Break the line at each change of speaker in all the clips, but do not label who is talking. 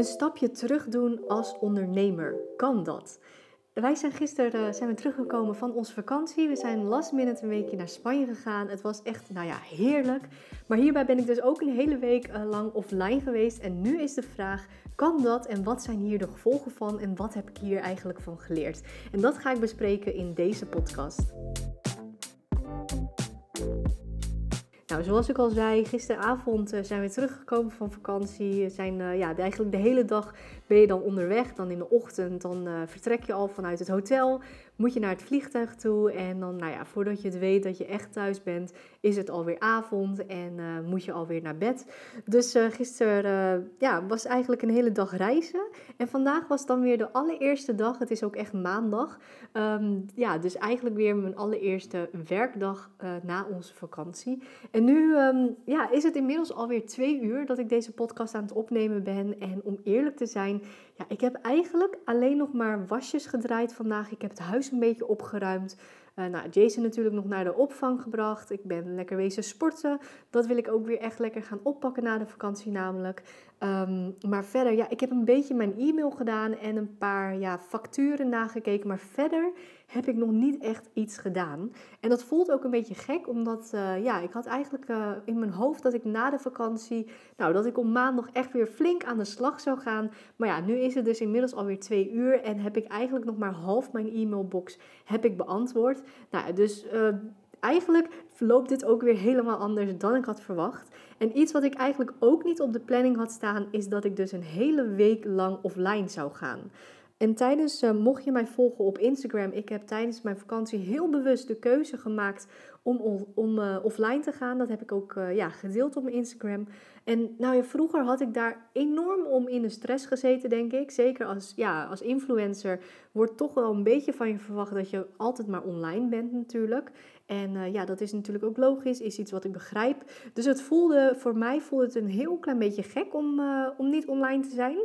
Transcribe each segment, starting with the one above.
Een stapje terug doen als ondernemer. Kan dat? Wij zijn gisteren uh, zijn we teruggekomen van onze vakantie. We zijn last minute een weekje naar Spanje gegaan. Het was echt, nou ja, heerlijk. Maar hierbij ben ik dus ook een hele week uh, lang offline geweest. En nu is de vraag, kan dat en wat zijn hier de gevolgen van en wat heb ik hier eigenlijk van geleerd? En dat ga ik bespreken in deze podcast. Nou, zoals ik al zei, gisteravond uh, zijn we teruggekomen van vakantie. Zijn, uh, ja, eigenlijk de hele dag ben je dan onderweg. Dan in de ochtend, dan uh, vertrek je al vanuit het hotel moet je naar het vliegtuig toe. En dan, nou ja, voordat je het weet dat je echt thuis bent, is het alweer avond en uh, moet je alweer naar bed. Dus uh, gisteren uh, ja, was eigenlijk een hele dag reizen. En vandaag was dan weer de allereerste dag. Het is ook echt maandag. Um, ja, dus eigenlijk weer mijn allereerste werkdag na onze vakantie. En nu um, ja, is het inmiddels alweer twee uur dat ik deze podcast aan het opnemen ben. En om eerlijk te zijn, ja, ik heb eigenlijk alleen nog maar wasjes gedraaid vandaag. Ik heb het huis een beetje opgeruimd. Uh, nou, Jason natuurlijk nog naar de opvang gebracht. Ik ben lekker wezen sporten. Dat wil ik ook weer echt lekker gaan oppakken na de vakantie namelijk. Um, maar verder, ja, ik heb een beetje mijn e-mail gedaan en een paar ja, facturen nagekeken. Maar verder heb ik nog niet echt iets gedaan. En dat voelt ook een beetje gek, omdat uh, ja, ik had eigenlijk uh, in mijn hoofd dat ik na de vakantie, nou, dat ik om maandag echt weer flink aan de slag zou gaan. Maar ja, nu is het dus inmiddels alweer twee uur en heb ik eigenlijk nog maar half mijn e-mailbox heb ik beantwoord. Nou, dus uh, eigenlijk verloopt dit ook weer helemaal anders dan ik had verwacht. En iets wat ik eigenlijk ook niet op de planning had staan, is dat ik dus een hele week lang offline zou gaan. En tijdens, uh, mocht je mij volgen op Instagram, ik heb tijdens mijn vakantie heel bewust de keuze gemaakt om, om, uh, offline te gaan. Dat heb ik ook uh, ja, gedeeld op mijn Instagram. En nou ja, vroeger had ik daar enorm om in de stress gezeten, denk ik. Zeker als, ja, als influencer wordt toch wel een beetje van je verwacht dat je altijd maar online bent natuurlijk. En ja, dat is natuurlijk ook logisch, is iets wat ik begrijp. Dus het voelde, voor mij voelde het een heel klein beetje gek om, om niet online te zijn.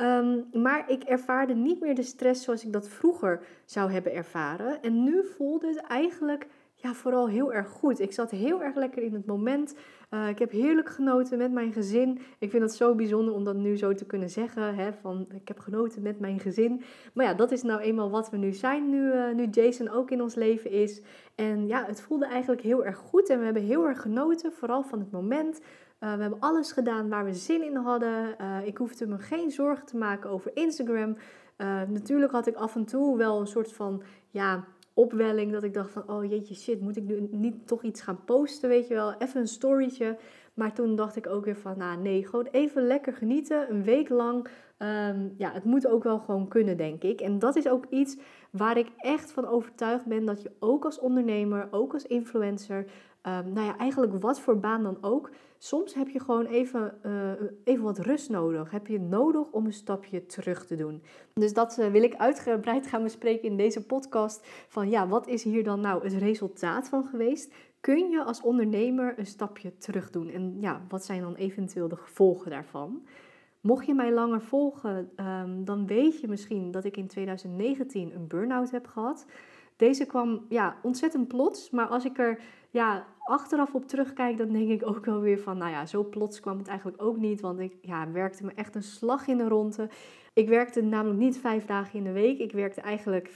Um, maar ik ervaarde niet meer de stress zoals ik dat vroeger zou hebben ervaren. En nu voelde het eigenlijk ja, vooral heel erg goed. Ik zat heel erg lekker in het moment. Uh, ik heb heerlijk genoten met mijn gezin. Ik vind het zo bijzonder om dat nu zo te kunnen zeggen. Hè, van, ik heb genoten met mijn gezin. Maar ja, dat is nou eenmaal wat we nu zijn. Nu, uh, nu Jason ook in ons leven is. En ja, het voelde eigenlijk heel erg goed. En we hebben heel erg genoten. Vooral van het moment. Uh, we hebben alles gedaan waar we zin in hadden. Uh, ik hoefde me geen zorgen te maken over Instagram. Uh, natuurlijk had ik af en toe wel een soort van ja, opwelling dat ik dacht van oh jeetje shit, moet ik nu niet toch iets gaan posten, weet je wel, even een storytje. Maar toen dacht ik ook weer van nou nee, gewoon even lekker genieten, een week lang. Um, ja, het moet ook wel gewoon kunnen, denk ik. En dat is ook iets waar ik echt van overtuigd ben dat je ook als ondernemer, ook als influencer, um, nou ja, eigenlijk wat voor baan dan ook, soms heb je gewoon even, uh, even wat rust nodig. Heb je nodig om een stapje terug te doen. Dus dat uh, wil ik uitgebreid gaan bespreken in deze podcast. Van ja, wat is hier dan nou het resultaat van geweest? Kun je als ondernemer een stapje terug doen? En ja, wat zijn dan eventueel de gevolgen daarvan? Mocht je mij langer volgen, um, dan weet je misschien dat ik in 2019 een burn-out heb gehad. Deze kwam ja, ontzettend plots, maar als ik er ja, achteraf op terugkijk, dan denk ik ook wel weer van, nou ja, zo plots kwam het eigenlijk ook niet, want ik ja, werkte me echt een slag in de ronde. Ik werkte namelijk niet vijf dagen in de week, ik werkte eigenlijk 24-7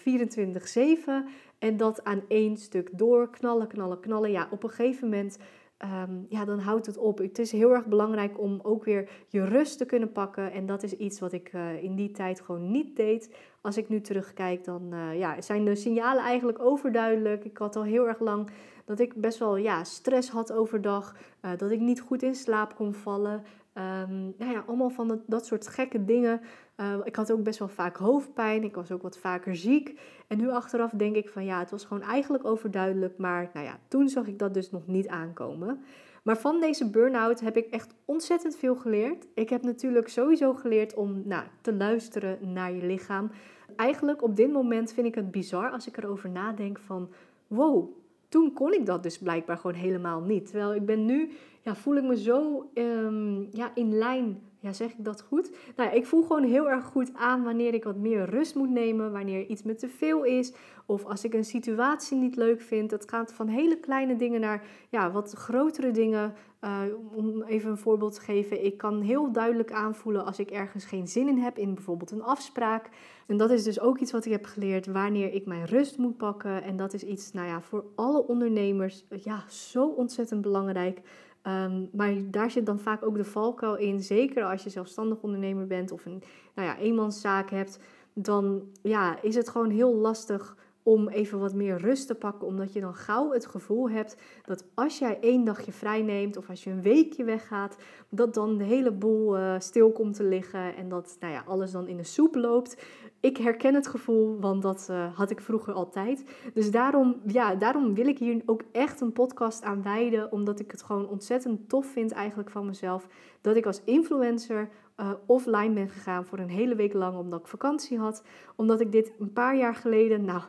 en dat aan één stuk door, knallen, knallen, knallen. Ja, op een gegeven moment Um, ja, dan houdt het op. Het is heel erg belangrijk om ook weer je rust te kunnen pakken. En dat is iets wat ik uh, in die tijd gewoon niet deed. Als ik nu terugkijk, dan uh, ja, zijn de signalen eigenlijk overduidelijk. Ik had al heel erg lang dat ik best wel ja, stress had overdag. Uh, dat ik niet goed in slaap kon vallen. Um, nou ja, allemaal van dat, soort gekke dingen. Uh, ik had ook best wel vaak hoofdpijn. Ik was ook wat vaker ziek. En nu achteraf denk ik van ja, het was gewoon eigenlijk overduidelijk. Maar nou ja, toen zag ik dat dus nog niet aankomen. Maar van deze burn-out heb ik echt ontzettend veel geleerd. Ik heb natuurlijk sowieso geleerd om nou, te luisteren naar je lichaam. Eigenlijk op dit moment vind ik het bizar als ik erover nadenk van wow, toen kon ik dat dus blijkbaar gewoon helemaal niet. Terwijl ik ben nu, ja, voel ik me zo um, ja, in lijn Ja, zeg ik dat goed? Nou, ik voel gewoon heel erg goed aan wanneer ik wat meer rust moet nemen, wanneer iets me te veel is, of als ik een situatie niet leuk vind. Het gaat van hele kleine dingen naar ja, wat grotere dingen. Uh, om even een voorbeeld te geven, ik kan heel duidelijk aanvoelen als ik ergens geen zin in heb, in bijvoorbeeld een afspraak. En dat is dus ook iets wat ik heb geleerd wanneer ik mijn rust moet pakken. En dat is iets, nou ja, voor alle ondernemers, ja, zo ontzettend belangrijk. Um, maar daar zit dan vaak ook de valkuil in. Zeker als je zelfstandig ondernemer bent of een nou ja, eenmanszaak hebt. Dan ja, is het gewoon heel lastig om even wat meer rust te pakken. Omdat je dan gauw het gevoel hebt dat als jij één dagje vrij neemt of als je een weekje weggaat, dat dan de hele boel uh, stil komt te liggen en dat nou ja, alles dan in de soep loopt. Ik herken het gevoel, want dat uh, had ik vroeger altijd. Dus daarom, ja, daarom wil ik hier ook echt een podcast aan wijden. Omdat ik het gewoon ontzettend tof vind eigenlijk van mezelf. Dat ik als influencer uh, offline ben gegaan voor een hele week lang omdat ik vakantie had. Omdat ik dit een paar jaar geleden, nou,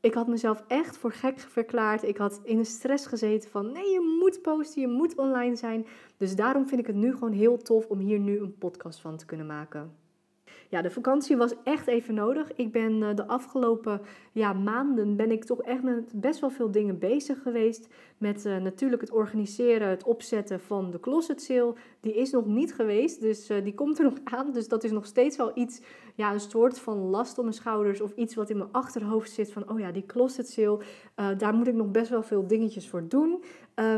ik had mezelf echt voor gek verklaard. Ik had in de stress gezeten van nee, je moet posten, je moet online zijn. Dus daarom vind ik het nu gewoon heel tof om hier nu een podcast van te kunnen maken ja, de vakantie was echt even nodig. Ik ben eh, de afgelopen ja, maanden ben ik toch echt met best wel veel dingen bezig geweest. Met uh, natuurlijk het organiseren, het opzetten van de closet sale. Die is nog niet geweest, dus uh, die komt er nog aan. Dus dat is nog steeds wel iets, ja, een soort van last op mijn schouders. Of iets wat in mijn achterhoofd zit van, oh ja, die closet sale. daar moet ik nog best wel veel dingetjes voor doen.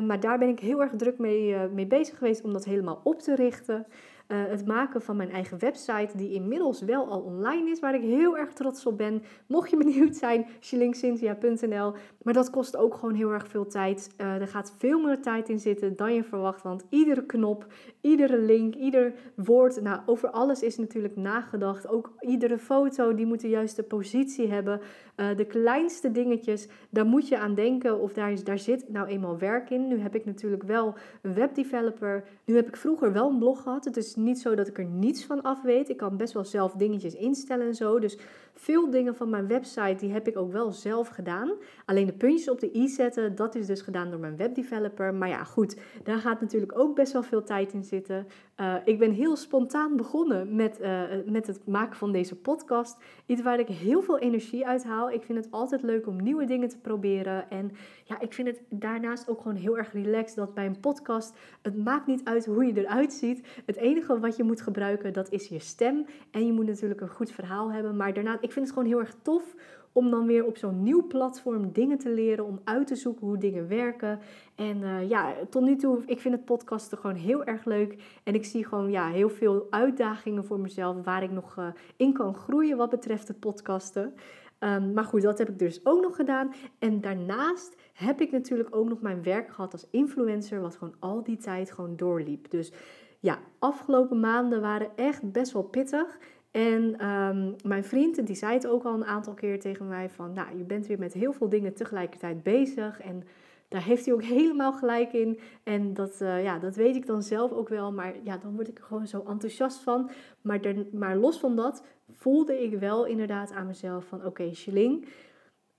maar daar ben ik heel erg druk mee, mee bezig geweest om dat helemaal op te richten. Uh, het maken van mijn eigen website, die inmiddels wel al online is, waar ik heel erg trots op ben. Mocht je benieuwd zijn, shillingcynthia.nl. Maar dat kost ook gewoon heel erg veel tijd. Uh, er gaat veel meer tijd in zitten dan je verwacht, want iedere knop, iedere link, ieder woord, nou, over alles is natuurlijk nagedacht. Ook iedere foto, die moet de juiste positie hebben. Uh, de kleinste dingetjes, daar moet je aan denken of daar, daar zit nou eenmaal werk in. Nu heb ik natuurlijk wel een webdeveloper. Nu heb ik vroeger wel een blog gehad. Het niet zo dat ik er niets van af weet. Ik kan best wel zelf dingetjes instellen en zo. Dus veel dingen van mijn website, die heb ik ook wel zelf gedaan. Alleen de puntjes op de i zetten, dat is dus gedaan door mijn webdeveloper. Maar ja, goed, daar gaat natuurlijk ook best wel veel tijd in zitten. Uh, ik ben heel spontaan begonnen met, uh, met het maken van deze podcast. Iets waar ik heel veel energie uit haal. Ik vind het altijd leuk om nieuwe dingen te proberen. En ja, ik vind het daarnaast ook gewoon heel erg relaxed dat bij een podcast, het maakt niet uit hoe je eruit ziet. Het enige wat je moet gebruiken, dat is je stem. En je moet natuurlijk een goed verhaal hebben. Maar daarna, ik vind het gewoon heel erg tof om dan weer op zo'n nieuw platform dingen te leren, om uit te zoeken hoe dingen werken. En uh, ja, tot nu toe, ik vind het podcasten gewoon heel erg leuk. En ik zie gewoon ja, heel veel uitdagingen voor mezelf waar ik nog uh, in kan groeien wat betreft het podcasten. Um, maar goed, dat heb ik dus ook nog gedaan. En daarnaast heb ik natuurlijk ook nog mijn werk gehad als influencer, wat gewoon al die tijd gewoon doorliep. Dus ja, afgelopen maanden waren echt best wel pittig. En um, mijn vriend, die zei het ook al een aantal keer tegen mij van, nou, je bent weer met heel veel dingen tegelijkertijd bezig en daar heeft hij ook helemaal gelijk in. En dat, uh, ja, dat weet ik dan zelf ook wel, maar ja, dan word ik er gewoon zo enthousiast van. Maar, maar los van dat voelde ik wel inderdaad aan mezelf van, oké, okay,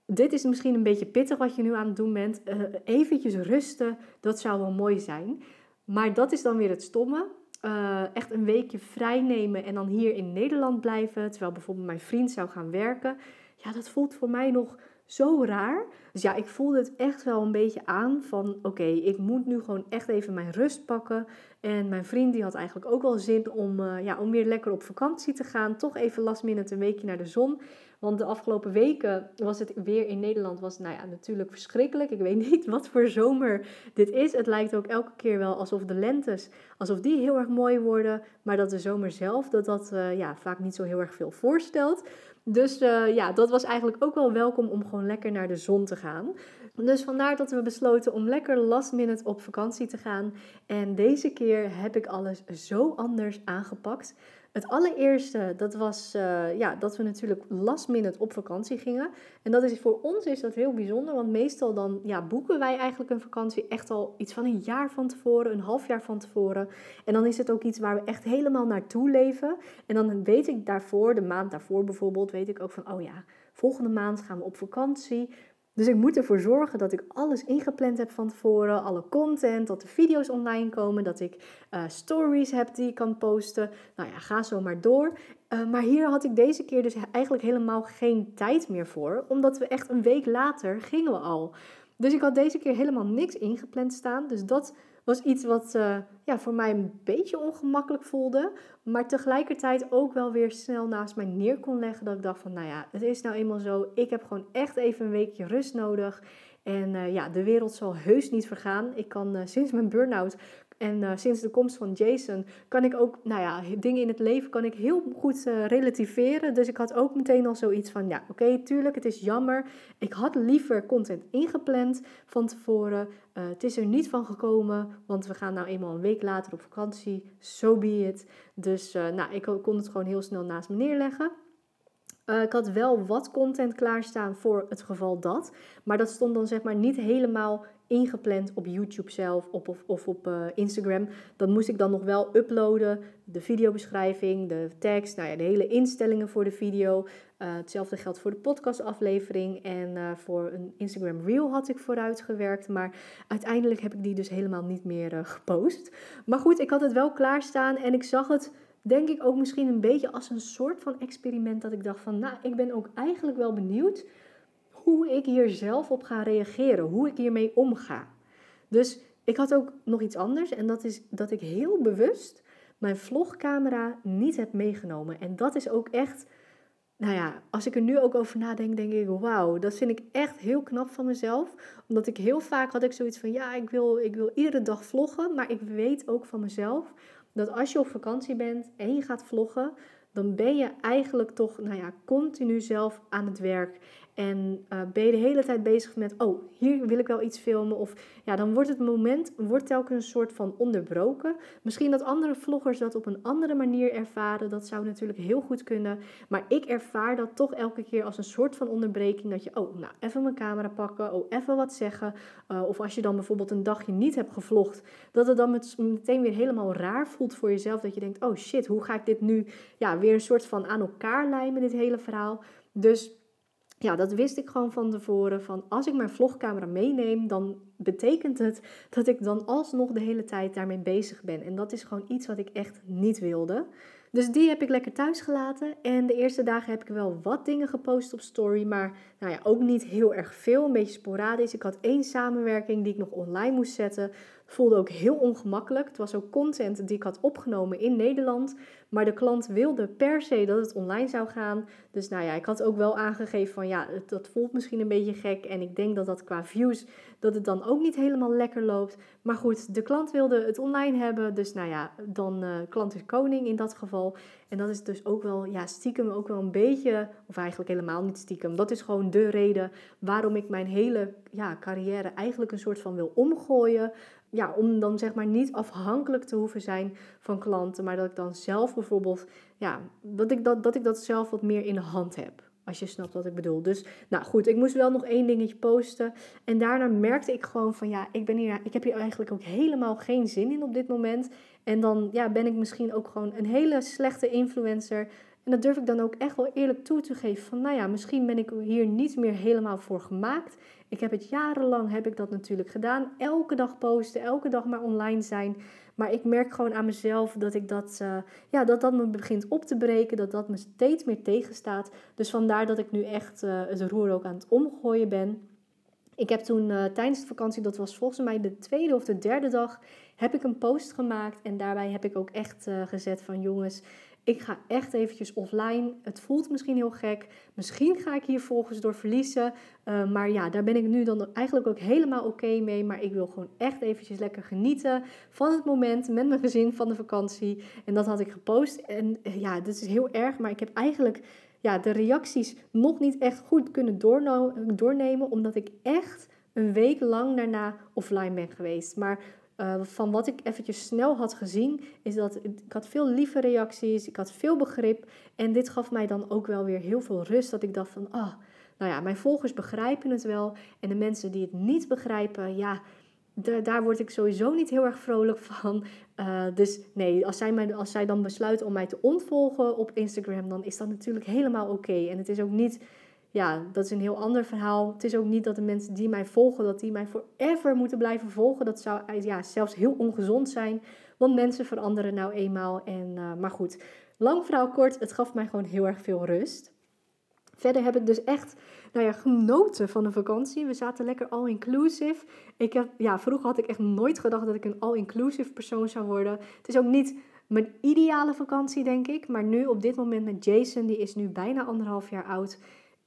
dit is misschien een beetje pittig wat je nu aan het doen bent. Uh, eventjes rusten, dat zou wel mooi zijn. Maar dat is dan weer het stomme. Uh, echt een weekje vrij nemen en dan hier in Nederland blijven, terwijl bijvoorbeeld mijn vriend zou gaan werken. Ja, dat voelt voor mij nog zo raar. Dus ja, ik voelde het echt wel een beetje aan van oké, ik moet nu gewoon echt even mijn rust pakken. En mijn vriend die had eigenlijk ook wel zin om, uh, ja, om weer lekker op vakantie te gaan. Toch even last minute een weekje naar de zon. Want de afgelopen weken was het weer in Nederland was, nou ja, natuurlijk verschrikkelijk. Ik weet niet wat voor zomer dit is. Het lijkt ook elke keer wel alsof de lentes, alsof die heel erg mooi worden. Maar dat de zomer zelf, dat dat uh, ja, vaak niet zo heel erg veel voorstelt. Dus uh, ja, dat was eigenlijk ook wel welkom om gewoon lekker naar de zon te gaan. Dus vandaar dat we besloten om lekker last minute op vakantie te gaan. En deze keer heb ik alles zo anders aangepakt. Het allereerste, dat was uh, ja, dat we natuurlijk last minute op vakantie gingen. En dat is voor ons is dat heel bijzonder, want meestal dan ja, boeken wij eigenlijk een vakantie echt al iets van een jaar van tevoren, een half jaar van tevoren. En dan is het ook iets waar we echt helemaal naartoe leven. En dan weet ik daarvoor, de maand daarvoor bijvoorbeeld, weet ik ook van, oh ja, volgende maand gaan we op vakantie. Dus ik moet ervoor zorgen dat ik alles ingepland heb van tevoren. Alle content, dat de video's online komen, dat ik uh, stories heb die ik kan posten. Nou ja, ga zo maar door. Uh, maar hier had ik deze keer dus eigenlijk helemaal geen tijd meer voor. Omdat we echt een week later gingen we al. Dus ik had deze keer helemaal niks ingepland staan. Dus dat was iets wat uh, ja, voor mij een beetje ongemakkelijk voelde. Maar tegelijkertijd ook wel weer snel naast mij neer kon leggen. Dat ik dacht van, nou ja, het is nou eenmaal zo. Ik heb gewoon echt even een weekje rust nodig. En uh, ja, de wereld zal heus niet vergaan. Ik kan uh, sinds mijn burn-out en uh, sinds de komst van Jason kan ik ook, nou ja, dingen in het leven kan ik heel goed uh, relativeren. Dus ik had ook meteen al zoiets van, ja, oké, tuurlijk, het is jammer. Ik had liever content ingepland van tevoren. Uh, het is er niet van gekomen, want we gaan nou eenmaal een week later op vakantie. So be it. Dus nou, ik kon het gewoon heel snel naast me neerleggen. Ik had wel wat content klaarstaan voor het geval dat. Maar dat stond dan zeg maar niet helemaal ingepland op YouTube zelf of, of, of op uh, Instagram. Dat moest ik dan nog wel uploaden. De videobeschrijving, de tekst, nou ja, de hele instellingen voor de video. Uh, hetzelfde geldt voor de podcastaflevering. En uh, voor een Instagram Reel had ik vooruit gewerkt. Maar uiteindelijk heb ik die dus helemaal niet meer gepost. Maar goed, ik had het wel klaarstaan en ik zag het denk ik ook misschien een beetje als een soort van experiment. Dat ik dacht van, nou, ik ben ook eigenlijk wel benieuwd hoe ik hier zelf op ga reageren, hoe ik hiermee omga. Dus ik had ook nog iets anders en dat is dat ik heel bewust mijn vlogcamera niet heb meegenomen. En dat is ook echt, nou ja, als ik er nu ook over nadenk, denk ik, wauw, dat vind ik echt heel knap van mezelf. Omdat ik heel vaak had ik zoiets van, ja, ik wil, ik wil iedere dag vloggen, maar ik weet ook van mezelf dat als je op vakantie bent en je gaat vloggen, dan ben je eigenlijk toch, nou ja, continu zelf aan het werk. En uh, ben je de hele tijd bezig met, oh, hier wil ik wel iets filmen. Of ja, dan wordt het moment wordt telkens een soort van onderbroken. Misschien dat andere vloggers dat op een andere manier ervaren. Dat zou natuurlijk heel goed kunnen. Maar ik ervaar dat toch elke keer als een soort van onderbreking. Dat je, oh, nou, even mijn camera pakken. Oh, even wat zeggen. Uh, of als je dan bijvoorbeeld een dagje niet hebt gevlogd. Dat het dan meteen weer helemaal raar voelt voor jezelf. Dat je denkt, oh shit, hoe ga ik dit nu ja, weer een soort van aan elkaar lijmen, dit hele verhaal. Dus ja, dat wist ik gewoon van tevoren. Van als ik mijn vlogcamera meeneem, dan betekent het dat ik dan alsnog de hele tijd daarmee bezig ben. En dat is gewoon iets wat ik echt niet wilde. Dus die heb ik lekker thuis gelaten. En de eerste dagen heb ik wel wat dingen gepost op story. Maar nou ja, ook niet heel erg veel. Een beetje sporadisch. Ik had één samenwerking die ik nog online moest zetten voelde ook heel ongemakkelijk. Het was ook content die ik had opgenomen in Nederland. Maar de klant wilde per se dat het online zou gaan. Dus nou ja, ik had ook wel aangegeven van ja, dat voelt misschien een beetje gek. En ik denk dat dat qua views, dat het dan ook niet helemaal lekker loopt. Maar goed, de klant wilde het online hebben. Dus nou ja, dan uh, klant is koning in dat geval. En dat is dus ook wel, ja, stiekem ook wel een beetje, of eigenlijk helemaal niet stiekem. Dat is gewoon de reden waarom ik mijn hele ja, carrière eigenlijk een soort van wil omgooien ja, om dan zeg maar niet afhankelijk te hoeven zijn van klanten, maar dat ik dan zelf bijvoorbeeld, ja, dat ik dat, dat ik dat zelf wat meer in de hand heb. Als je snapt wat ik bedoel. Dus nou goed, ik moest wel nog één dingetje posten. En daarna merkte ik gewoon van ja, ik, ben hier, ik heb hier eigenlijk ook helemaal geen zin in op dit moment. En dan ja, ben ik misschien ook gewoon een hele slechte influencer. En dat durf ik dan ook echt wel eerlijk toe te geven. Van nou ja, misschien ben ik hier niet meer helemaal voor gemaakt. Ik heb het jarenlang heb ik dat natuurlijk gedaan. Elke dag posten, elke dag maar online zijn. Maar ik merk gewoon aan mezelf dat ik dat, uh, ja, dat, dat me begint op te breken. Dat dat me steeds meer tegenstaat. Dus vandaar dat ik nu echt uh, het roer ook aan het omgooien ben. Ik heb toen uh, tijdens de vakantie, dat was volgens mij de tweede of de derde dag, heb ik een post gemaakt. En daarbij heb ik ook echt gezet van jongens, ik ga echt eventjes offline. Het voelt misschien heel gek. Misschien ga ik hier volgens door verliezen. Uh, maar ja, daar ben ik nu dan eigenlijk ook helemaal oké mee. Maar ik wil gewoon echt eventjes lekker genieten van het moment met mijn gezin van de vakantie. En dat had ik gepost. En uh, ja, dit is heel erg. Maar ik heb eigenlijk ja, de reacties nog niet echt goed kunnen doornemen. Omdat ik echt een week lang daarna offline ben geweest. Maar uh, van wat ik eventjes snel had gezien, is dat ik had veel lieve reacties, ik had veel begrip. En dit gaf mij dan ook wel weer heel veel rust. Dat ik dacht van, ah, oh, nou ja, mijn volgers begrijpen het wel. En de mensen die het niet begrijpen, ja, daar word ik sowieso niet heel erg vrolijk van. Uh, dus nee, als zij, mij, als zij dan besluiten om mij te ontvolgen op Instagram, dan is dat natuurlijk helemaal oké. En het is ook niet ja, dat is een heel ander verhaal. Het is ook niet dat de mensen die mij volgen, dat die mij forever moeten blijven volgen. Dat zou ja, zelfs heel ongezond zijn, want mensen veranderen nou eenmaal. En, uh, maar goed, lang verhaal kort, het gaf mij gewoon heel erg veel rust. Verder heb ik dus echt nou ja, genoten van de vakantie. We zaten lekker all-inclusive. Ik heb, ja, vroeger had ik echt nooit gedacht dat ik een all-inclusive persoon zou worden. Het is ook niet mijn ideale vakantie, denk ik. Maar nu op dit moment met Jason, die is nu bijna anderhalf jaar oud,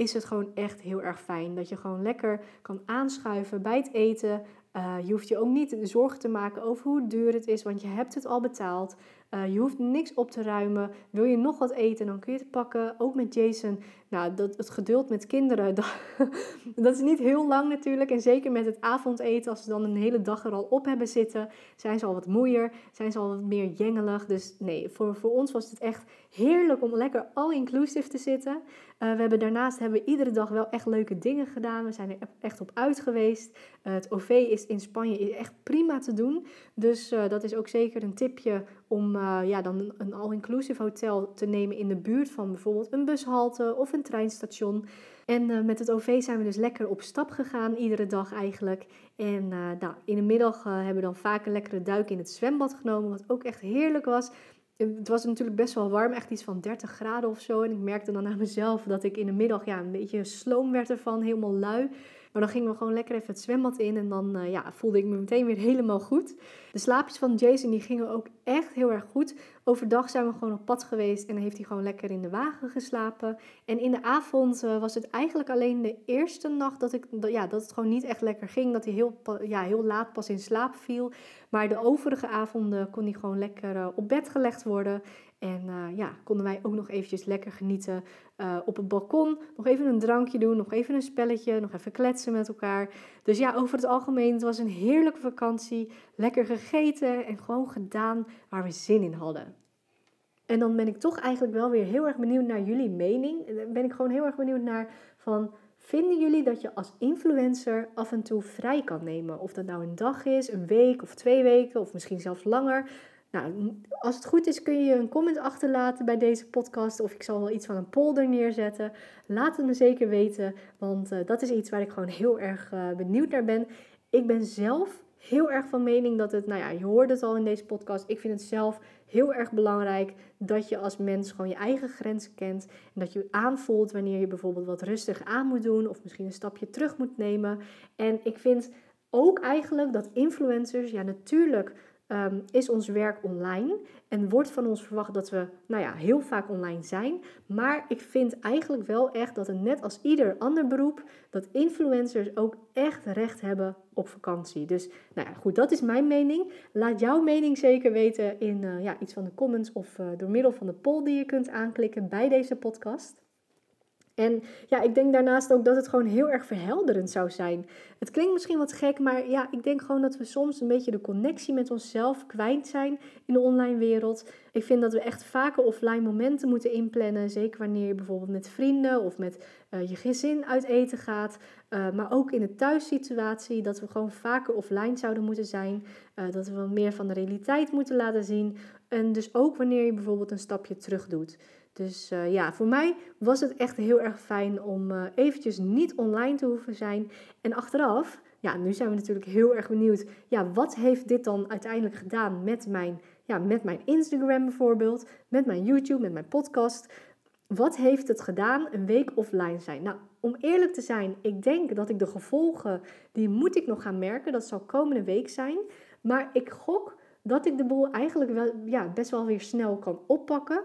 is het gewoon echt heel erg fijn. Dat je gewoon lekker kan aanschuiven bij het eten. Uh, je hoeft je ook niet zorgen te maken over hoe duur het is, want je hebt het al betaald. Uh, je hoeft niks op te ruimen. Wil je nog wat eten, dan kun je het pakken. Ook met Jason. Nou, dat, het geduld met kinderen, dat, dat is niet heel lang natuurlijk. En zeker met het avondeten, als ze dan een hele dag er al op hebben zitten, zijn ze al wat moeier, zijn ze al wat meer jengelig. Dus nee, voor, voor ons was het echt heerlijk om lekker all-inclusive te zitten. Uh, we hebben daarnaast hebben we iedere dag wel echt leuke dingen gedaan. We zijn er echt op uit geweest. Uh, het OV is in Spanje echt prima te doen. Dus dat is ook zeker een tipje om ja, dan een all-inclusive hotel te nemen in de buurt van bijvoorbeeld een bushalte of een treinstation. En met het OV zijn we dus lekker op stap gegaan, iedere dag eigenlijk. En nou, in de middag hebben we dan vaak een lekkere duik in het zwembad genomen, wat ook echt heerlijk was het was natuurlijk best wel warm, echt iets van 30 graden of zo. En ik merkte dan aan mezelf dat ik in de middag ja, een beetje sloom werd ervan, helemaal lui. Maar dan gingen we gewoon lekker even het zwembad in en dan uh, ja, voelde ik me meteen weer helemaal goed. De slaapjes van Jason die gingen ook echt heel erg goed. Overdag zijn we gewoon op pad geweest en heeft hij gewoon lekker in de wagen geslapen. En in de avond uh, was het eigenlijk alleen de eerste nacht dat, ik, ja, dat het gewoon niet echt lekker ging. Dat hij heel, ja, heel laat pas in slaap viel. Maar de overige avonden kon hij gewoon lekker uh, op bed gelegd worden. En uh, ja, konden wij ook nog eventjes lekker genieten uh, op het balkon. Nog even een drankje doen, nog even een spelletje, nog even kletsen met elkaar. Dus ja, over het algemeen, het was een heerlijke vakantie. Lekker gegeten en gewoon gedaan waar we zin in hadden. En dan ben ik toch eigenlijk wel weer heel erg benieuwd naar jullie mening. Dan ben ik gewoon heel erg benieuwd naar van... Vinden jullie dat je als influencer af en toe vrij kan nemen? Of dat nou een dag is, een week of twee weken of misschien zelfs langer. Nou, als het goed is kun je een comment achterlaten bij deze podcast of ik zal wel iets van een polder neerzetten. Laat het me zeker weten, want uh, dat is iets waar ik gewoon heel erg uh, benieuwd naar ben. Ik ben zelf heel erg van mening dat het, nou ja, je hoorde het al in deze podcast. Ik vind het zelf heel erg belangrijk dat je als mens gewoon je eigen grenzen kent. En dat je aanvoelt wanneer je bijvoorbeeld wat rustig aan moet doen of misschien een stapje terug moet nemen. En ik vind ook eigenlijk dat influencers, ja natuurlijk Ehm, is ons werk online en wordt van ons verwacht dat we nou ja, heel vaak online zijn. Maar ik vind eigenlijk wel echt dat het net als ieder ander beroep, dat influencers ook echt recht hebben op vakantie. Dus nou ja, goed, dat is mijn mening. Laat jouw mening zeker weten in uh, ja, iets van de comments of uh, door middel van de poll die je kunt aanklikken bij deze podcast. En ja, ik denk daarnaast ook dat het gewoon heel erg verhelderend zou zijn. Het klinkt misschien wat gek, maar ja, ik denk gewoon dat we soms een beetje de connectie met onszelf kwijt zijn in de online wereld. Ik vind dat we echt vaker offline momenten moeten inplannen. Zeker wanneer je bijvoorbeeld met vrienden of met uh, je gezin uit eten gaat. Uh, maar ook in de thuissituatie, dat we gewoon vaker offline zouden moeten zijn. Uh, dat we wat meer van de realiteit moeten laten zien. En dus ook wanneer je bijvoorbeeld een stapje terug doet. Dus uh, ja, voor mij was het echt heel erg fijn om uh, eventjes niet online te hoeven zijn. En achteraf, ja, nu zijn we natuurlijk heel erg benieuwd. Ja, wat heeft dit dan uiteindelijk gedaan met mijn, ja, met mijn Instagram bijvoorbeeld, met mijn YouTube, met mijn podcast? Wat heeft het gedaan een week offline zijn? Nou, om eerlijk te zijn, ik denk dat ik de gevolgen, die moet ik nog gaan merken. Dat zal komende week zijn. Maar ik gok dat ik de boel eigenlijk wel, ja, best wel weer snel kan oppakken.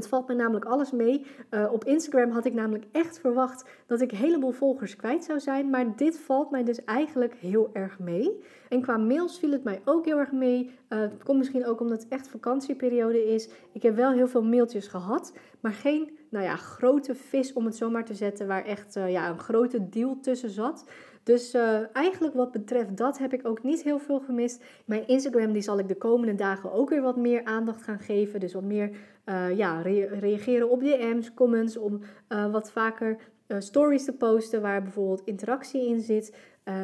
Het valt me namelijk alles mee. Uh, op Instagram had ik namelijk echt verwacht dat ik een heleboel volgers kwijt zou zijn. Maar dit valt mij dus eigenlijk heel erg mee. En qua mails viel het mij ook heel erg mee. Uh, het komt misschien ook omdat het echt vakantieperiode is. Ik heb wel heel veel mailtjes gehad. Maar geen nou ja, grote vis om het zo maar te zetten. Waar echt uh, ja, een grote deal tussen zat. Dus uh, eigenlijk wat betreft dat heb ik ook niet heel veel gemist. Mijn Instagram die zal ik de komende dagen ook weer wat meer aandacht gaan geven. Dus wat meer uh, ja, reageren op DM's, comments, om uh, wat vaker stories te posten waar bijvoorbeeld interactie in zit.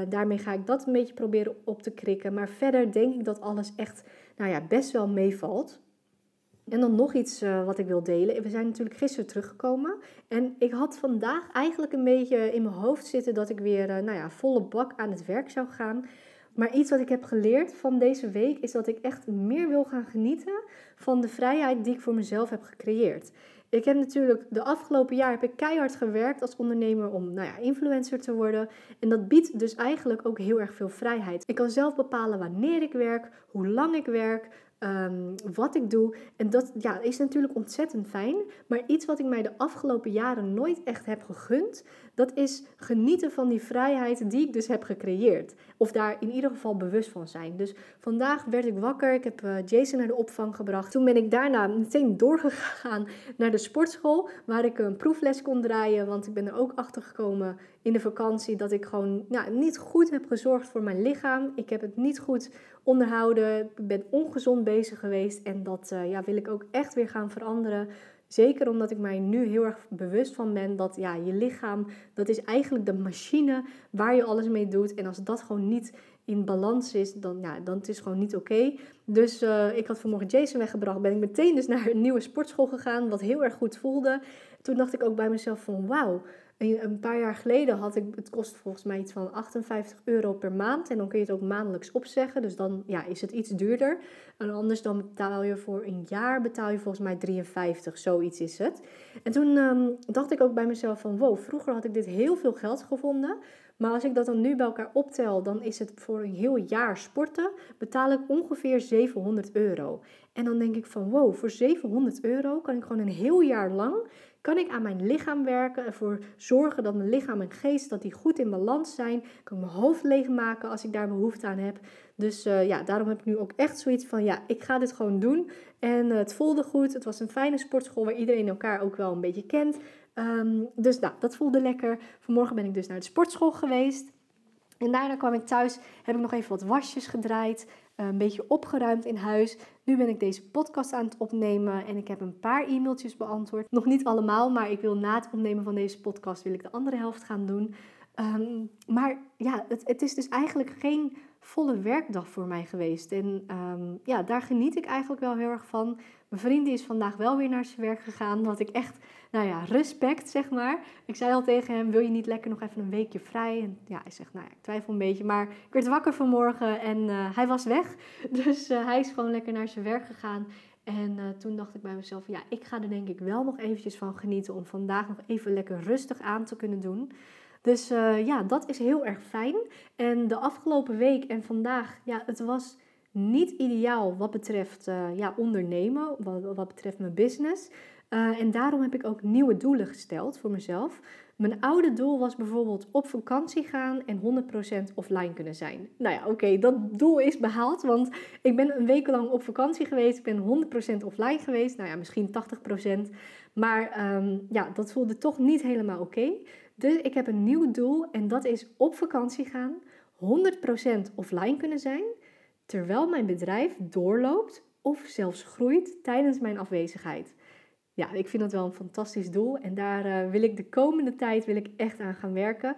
daarmee ga ik dat een beetje proberen op te krikken. Maar verder denk ik dat alles echt nou ja, best wel meevalt. En dan nog iets uh, wat ik wil delen. We zijn natuurlijk gisteren teruggekomen. En ik had vandaag eigenlijk een beetje in mijn hoofd zitten dat ik weer uh, nou ja, volle bak aan het werk zou gaan. Maar iets wat ik heb geleerd van deze week is dat ik echt meer wil gaan genieten van de vrijheid die ik voor mezelf heb gecreëerd. Ik heb natuurlijk de afgelopen jaar heb ik keihard gewerkt als ondernemer om nou ja, influencer te worden. En dat biedt dus eigenlijk ook heel erg veel vrijheid. Ik kan zelf bepalen wanneer ik werk, hoe lang ik werk, um, wat ik doe. En dat ja, is natuurlijk ontzettend fijn. Maar iets wat ik mij de afgelopen jaren nooit echt heb gegund, dat is genieten van die vrijheid die ik dus heb gecreëerd. Of daar in ieder geval bewust van zijn. Dus vandaag werd ik wakker. Ik heb uh, Jason naar de opvang gebracht. Toen ben ik daarna meteen doorgegaan naar de sportschool. Waar ik een proefles kon draaien. Want ik ben er ook achter gekomen in de vakantie dat ik gewoon ja, niet goed heb gezorgd voor mijn lichaam. Ik heb het niet goed onderhouden. Ik ben ongezond bezig geweest. En dat uh, ja, wil ik ook echt weer gaan veranderen. Zeker omdat ik mij nu heel erg bewust van ben dat ja, je lichaam, dat is eigenlijk de machine waar je alles mee doet. En als dat gewoon niet in balans is, dan, ja, dan het is gewoon niet oké. Dus uh, ik had vanmorgen Jason weggebracht. Ben ik meteen dus naar een nieuwe sportschool gegaan, wat heel erg goed voelde. Toen dacht ik ook bij mezelf van wauw, een paar jaar geleden had ik, het kost volgens mij iets van 58 euro per maand. En dan kun je het ook maandelijks opzeggen. Dus dan ja, is het iets duurder. En anders dan betaal je voor een jaar, betaal je volgens mij 53, zoiets is het. En toen um, dacht ik ook bij mezelf van, wow, vroeger had ik dit heel veel geld gevonden. Maar als ik dat dan nu bij elkaar optel, dan is het voor een heel jaar sporten, betaal ik ongeveer 700 euro. En dan denk ik van, wow, voor 700 euro kan ik gewoon een heel jaar lang kan ik aan mijn lichaam werken, ervoor zorgen dat mijn lichaam en geest dat die goed in balans zijn. Kan ik mijn hoofd leegmaken als ik daar behoefte aan heb. Dus uh, ja, daarom heb ik nu ook echt zoiets van, ja, ik ga dit gewoon doen. En uh, het voelde goed. Het was een fijne sportschool waar iedereen elkaar ook wel een beetje kent. Um, dus nou, dat voelde lekker. Vanmorgen ben ik dus naar de sportschool geweest. En daarna kwam ik thuis, heb ik nog even wat wasjes gedraaid. Eh, een beetje opgeruimd in huis. Nu ben ik deze podcast aan het opnemen en ik heb een paar e-mailtjes beantwoord. Nog niet allemaal, maar ik wil na het opnemen van deze podcast wil ik de andere helft gaan doen. Um, maar ja, het, het, is dus eigenlijk geen volle werkdag voor mij geweest. En um, ja, daar geniet ik eigenlijk wel heel erg van. Mijn vriend is vandaag wel weer naar zijn werk gegaan. Wat ik echt, nou ja, respect zeg maar. Ik zei al tegen hem, wil je niet lekker nog even een weekje vrij? En ja, hij zegt, nou ja, ik twijfel een beetje. Maar ik werd wakker vanmorgen en uh, hij was weg. Dus uh, hij is gewoon lekker naar zijn werk gegaan. En uh, toen dacht ik bij mezelf, ja, ik ga er denk ik wel nog eventjes van genieten om vandaag nog even lekker rustig aan te kunnen doen. Dus ja, dat is heel erg fijn. En de afgelopen week en vandaag, ja, het was niet ideaal wat betreft ja, ondernemen, wat, wat betreft mijn business. Uh, en daarom heb ik ook nieuwe doelen gesteld voor mezelf. Mijn oude doel was bijvoorbeeld op vakantie gaan en 100% offline kunnen zijn. Nou ja, oké, dat doel is behaald, want ik ben een week lang op vakantie geweest. Ik ben 100% offline geweest, nou ja, misschien 80%. Maar um, ja, dat voelde toch niet helemaal oké. Dus ik heb een nieuw doel en dat is op vakantie gaan, 100% offline kunnen zijn, terwijl mijn bedrijf doorloopt of zelfs groeit tijdens mijn afwezigheid. Ja, ik vind dat wel een fantastisch doel en daar uh, wil ik de komende tijd wil ik echt aan gaan werken.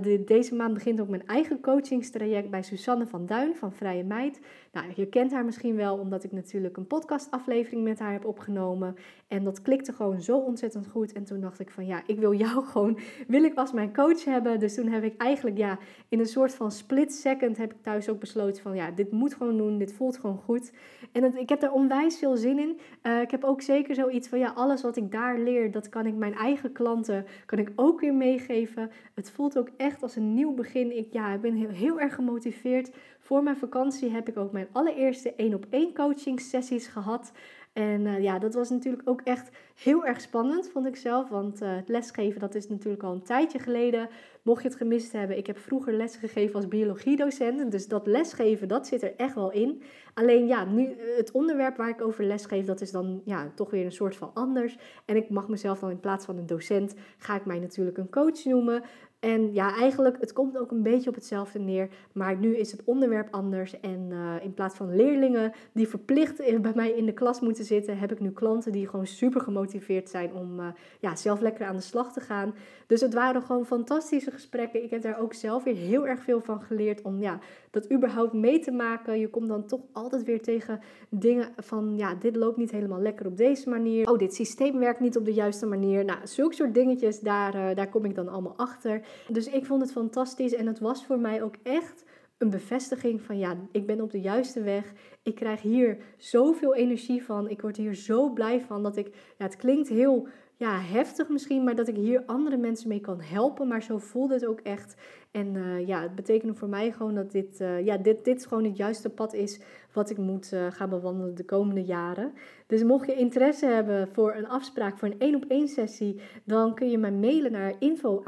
De, deze maand begint ook mijn eigen coachingstraject bij Susanne van Duin van Vrije Meid. Nou, je kent haar misschien wel omdat ik natuurlijk een podcastaflevering met haar heb opgenomen. En dat klikte gewoon zo ontzettend goed. En toen dacht ik van ja, ik wil jou gewoon, wil ik als mijn coach hebben. Dus toen heb ik eigenlijk ja, in een soort van split second heb ik thuis ook besloten van ja, dit moet gewoon doen, dit voelt gewoon goed. En ik heb daar onwijs veel zin in. Uh, ik heb ook zeker zoiets van ja, alles wat ik daar leer, dat kan ik mijn eigen klanten, kan ik ook weer meegeven. Het voelt ook echt als een nieuw begin. Ik, ja, ik ben heel erg gemotiveerd. Voor mijn vakantie heb ik ook mijn allereerste één op één coaching sessies gehad. En uh, ja, dat was natuurlijk ook echt heel erg spannend, vond ik zelf. Want uh, lesgeven, dat is natuurlijk al een tijdje geleden. Mocht je het gemist hebben, ik heb vroeger lesgegeven als biologiedocent. Dus dat lesgeven, dat zit er echt wel in. Alleen ja, nu eh, het onderwerp waar ik over lesgeef, dat is dan ja, toch weer een soort van anders. En ik mag mezelf dan in plaats van een docent, ga ik mij natuurlijk een coach noemen. En ja, eigenlijk, het komt ook een beetje op hetzelfde neer. Maar nu is het onderwerp anders. En uh, in plaats van leerlingen die verplicht bij mij in de klas moeten zitten, heb ik nu klanten die gewoon super gemotiveerd zijn om ja, zelf lekker aan de slag te gaan. Dus het waren gewoon fantastische gesprekken. Ik heb daar ook zelf weer heel erg veel van geleerd om ja, dat überhaupt mee te maken. Je komt dan toch altijd weer tegen dingen van, ja, dit loopt niet helemaal lekker op deze manier. Oh, dit systeem werkt niet op de juiste manier. Nou, zulke soort dingetjes, daar, uh, daar kom ik dan allemaal achter. Dus ik vond het fantastisch en het was voor mij ook echt een bevestiging van ja, ik ben op de juiste weg. Ik krijg hier zoveel energie van. Ik word hier zo blij van dat ik, ja, het klinkt heel ja, heftig misschien, maar dat ik hier andere mensen mee kan helpen. Maar zo voelde het ook echt. En uh, ja, het betekent voor mij gewoon dat dit, uh, ja, dit, dit gewoon het juiste pad is wat ik moet uh, gaan bewandelen de komende jaren. Dus mocht je interesse hebben voor een afspraak voor een één op één sessie, dan kun je mij mailen naar info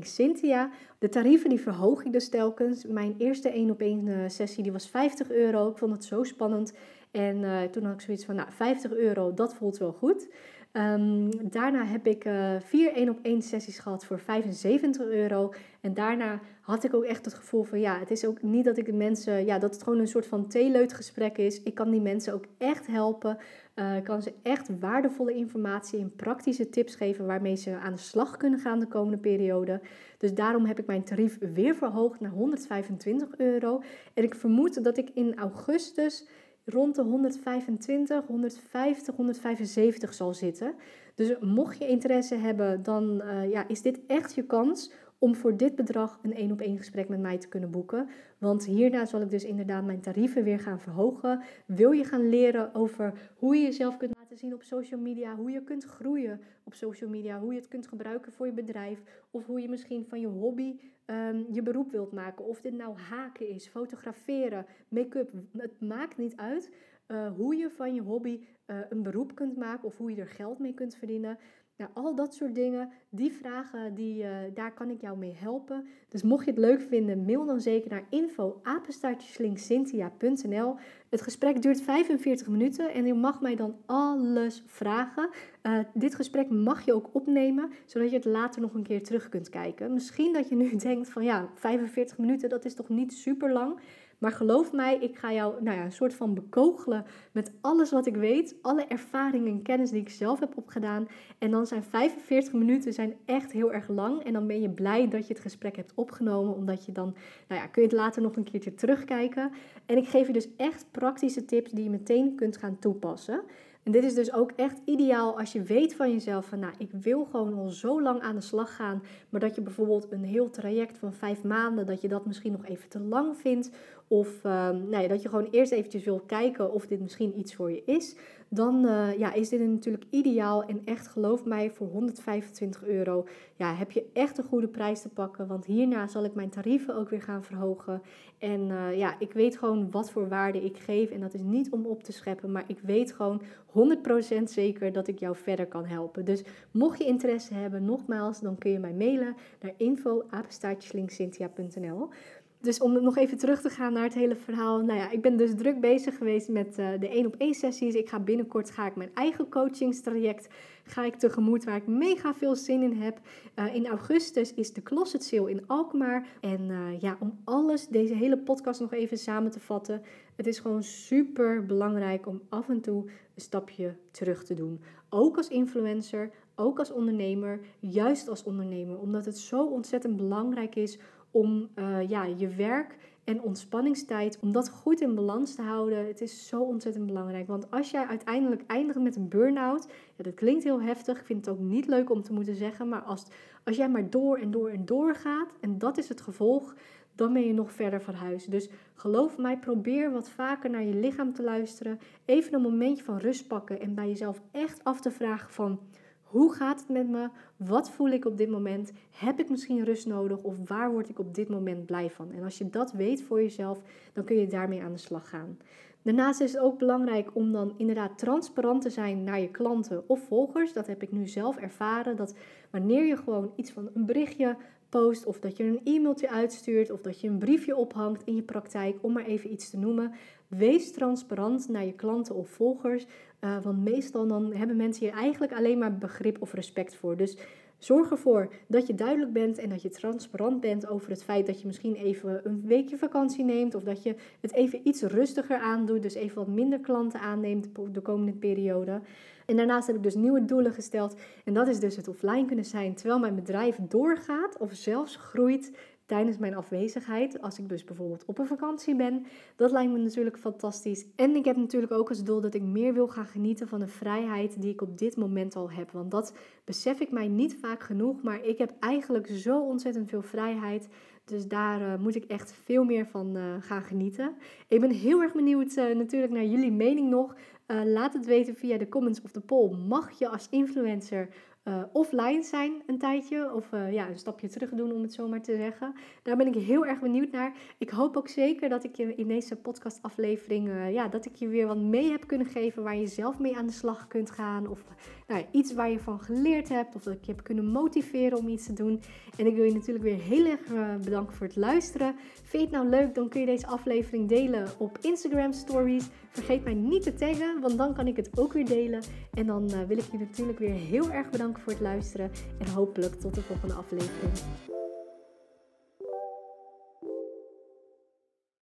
Cynthia. De tarieven die verhoog ik dus telkens. Mijn eerste één op één sessie die was 50 euro. Ik vond het zo spannend. En toen had ik zoiets van, nou, 50 euro, dat voelt wel goed. Um, daarna heb ik uh, vier één op één sessies gehad voor 75 euro. En daarna had ik ook echt het gevoel van ja, het is ook niet dat ik de mensen, ja, dat het gewoon een soort van theeleutgesprek is. Ik kan die mensen ook echt helpen. Uh, kan ze echt waardevolle informatie en praktische tips geven waarmee ze aan de slag kunnen gaan de komende periode. Dus daarom heb ik mijn tarief weer verhoogd naar 125 euro. En ik vermoed dat ik in augustus rond de 125, 150, 175 zal zitten. Dus mocht je interesse hebben, dan uh, ja, is dit echt je kans om voor dit bedrag een één op één gesprek met mij te kunnen boeken. Want hierna zal ik dus inderdaad mijn tarieven weer gaan verhogen. Wil je gaan leren over hoe je jezelf kunt laten zien op social media, hoe je kunt groeien op social media, hoe je het kunt gebruiken voor je bedrijf of hoe je misschien van je hobby um, je beroep wilt maken. Of dit nou haken is, fotograferen, make-up, het maakt niet uit. Uh, hoe je van je hobby uh, een beroep kunt maken of hoe je er geld mee kunt verdienen. Nou, al dat soort dingen, die vragen, die, uh, daar kan ik jou mee helpen. Dus mocht je het leuk vinden, mail dan zeker naar info Het gesprek duurt 45 minuten en je mag mij dan alles vragen. Uh, dit gesprek mag je ook opnemen, zodat je het later nog een keer terug kunt kijken. Misschien dat je nu denkt van ja, 45 minuten, dat is toch niet super lang. Maar geloof mij, ik ga jou nou ja, een soort van bekogelen met alles wat ik weet. Alle ervaringen en kennis die ik zelf heb opgedaan. En dan zijn 45 minuten zijn echt heel erg lang. En dan ben je blij dat je het gesprek hebt opgenomen. Omdat je dan, nou ja, kun je het later nog een keertje terugkijken. En ik geef je dus echt praktische tips die je meteen kunt gaan toepassen. En dit is dus ook echt ideaal als je weet van jezelf van nou, ik wil gewoon al zo lang aan de slag gaan, maar dat je bijvoorbeeld een heel traject van vijf maanden, dat je dat misschien nog even te lang vindt. Of um, nou dat je gewoon eerst eventjes wil kijken of dit misschien iets voor je is dan uh, ja, is dit natuurlijk ideaal. En echt, geloof mij, voor 125 euro ja, heb je echt een goede prijs te pakken. Want hierna zal ik mijn tarieven ook weer gaan verhogen. En uh, ja, ik weet gewoon wat voor waarde ik geef. En dat is niet om op te scheppen, maar ik weet gewoon 100% zeker dat ik jou verder kan helpen. Dus mocht je interesse hebben, nogmaals, dan kun je mij mailen naar info dus om nog even terug te gaan naar het hele verhaal. Nou ja, ik ben dus druk bezig geweest met uh, de één op één sessies. Ik ga binnenkort ga ik mijn eigen coachingstraject ga ik tegemoet waar ik mega veel zin in heb. Uh, in augustus is de Closet Sale in Alkmaar. En uh, ja, om alles, deze hele podcast nog even samen te vatten. Het is gewoon super belangrijk om af en toe een stapje terug te doen. Ook als influencer, ook als ondernemer, juist als ondernemer. Omdat het zo ontzettend belangrijk is om uh, ja, je werk en ontspanningstijd, om dat goed in balans te houden. Het is zo ontzettend belangrijk. Want als jij uiteindelijk eindigt met een burn-out, ja, dat klinkt heel heftig. Ik vind het ook niet leuk om te moeten zeggen. Maar als, als jij maar door en door en door gaat, en dat is het gevolg, dan ben je nog verder van huis. Dus geloof mij, probeer wat vaker naar je lichaam te luisteren. Even een momentje van rust pakken en bij jezelf echt af te vragen van hoe gaat het met me? Wat voel ik op dit moment? Heb ik misschien rust nodig? Of waar word ik op dit moment blij van? En als je dat weet voor jezelf, dan kun je daarmee aan de slag gaan. Daarnaast is het ook belangrijk om dan inderdaad transparant te zijn naar je klanten of volgers. Dat heb ik nu zelf ervaren. Dat wanneer je gewoon iets van een berichtje post of dat je een e-mailtje uitstuurt of dat je een briefje ophangt in je praktijk, om maar even iets te noemen. Wees transparant naar je klanten of volgers, uh, want meestal dan hebben mensen hier eigenlijk alleen maar begrip of respect voor. Dus zorg ervoor dat je duidelijk bent en dat je transparant bent over het feit dat je misschien even een weekje vakantie neemt of dat je het even iets rustiger aandoet, dus even wat minder klanten aanneemt de komende periode. En daarnaast heb ik dus nieuwe doelen gesteld. En dat is dus het offline kunnen zijn terwijl mijn bedrijf doorgaat of zelfs groeit tijdens mijn afwezigheid. Als ik dus bijvoorbeeld op een vakantie ben. Dat lijkt me natuurlijk fantastisch. En ik heb natuurlijk ook als doel dat ik meer wil gaan genieten van de vrijheid die ik op dit moment al heb. Want dat besef ik mij niet vaak genoeg. Maar ik heb eigenlijk zo ontzettend veel vrijheid. Dus daar uh, moet ik echt veel meer van uh, gaan genieten. Ik ben heel erg benieuwd uh, natuurlijk naar jullie mening nog. laat het weten via de comments of de poll. Mag je als influencer uh, offline zijn een tijdje. Of uh, ja, een stapje terug doen, om het zo maar te zeggen. Daar ben ik heel erg benieuwd naar. Ik hoop ook zeker dat ik je in deze podcastaflevering... Uh, ja, dat ik je weer wat mee heb kunnen geven... waar je zelf mee aan de slag kunt gaan. Of nou, iets waar je van geleerd hebt. Of dat ik je heb kunnen motiveren om iets te doen. En ik wil je natuurlijk weer heel erg bedanken voor het luisteren. Vind je het nou leuk, dan kun je deze aflevering delen op Instagram Stories. Vergeet mij niet te taggen, want dan kan ik het ook weer delen. En dan wil ik je natuurlijk weer heel erg bedanken voor het luisteren en hopelijk tot de volgende aflevering.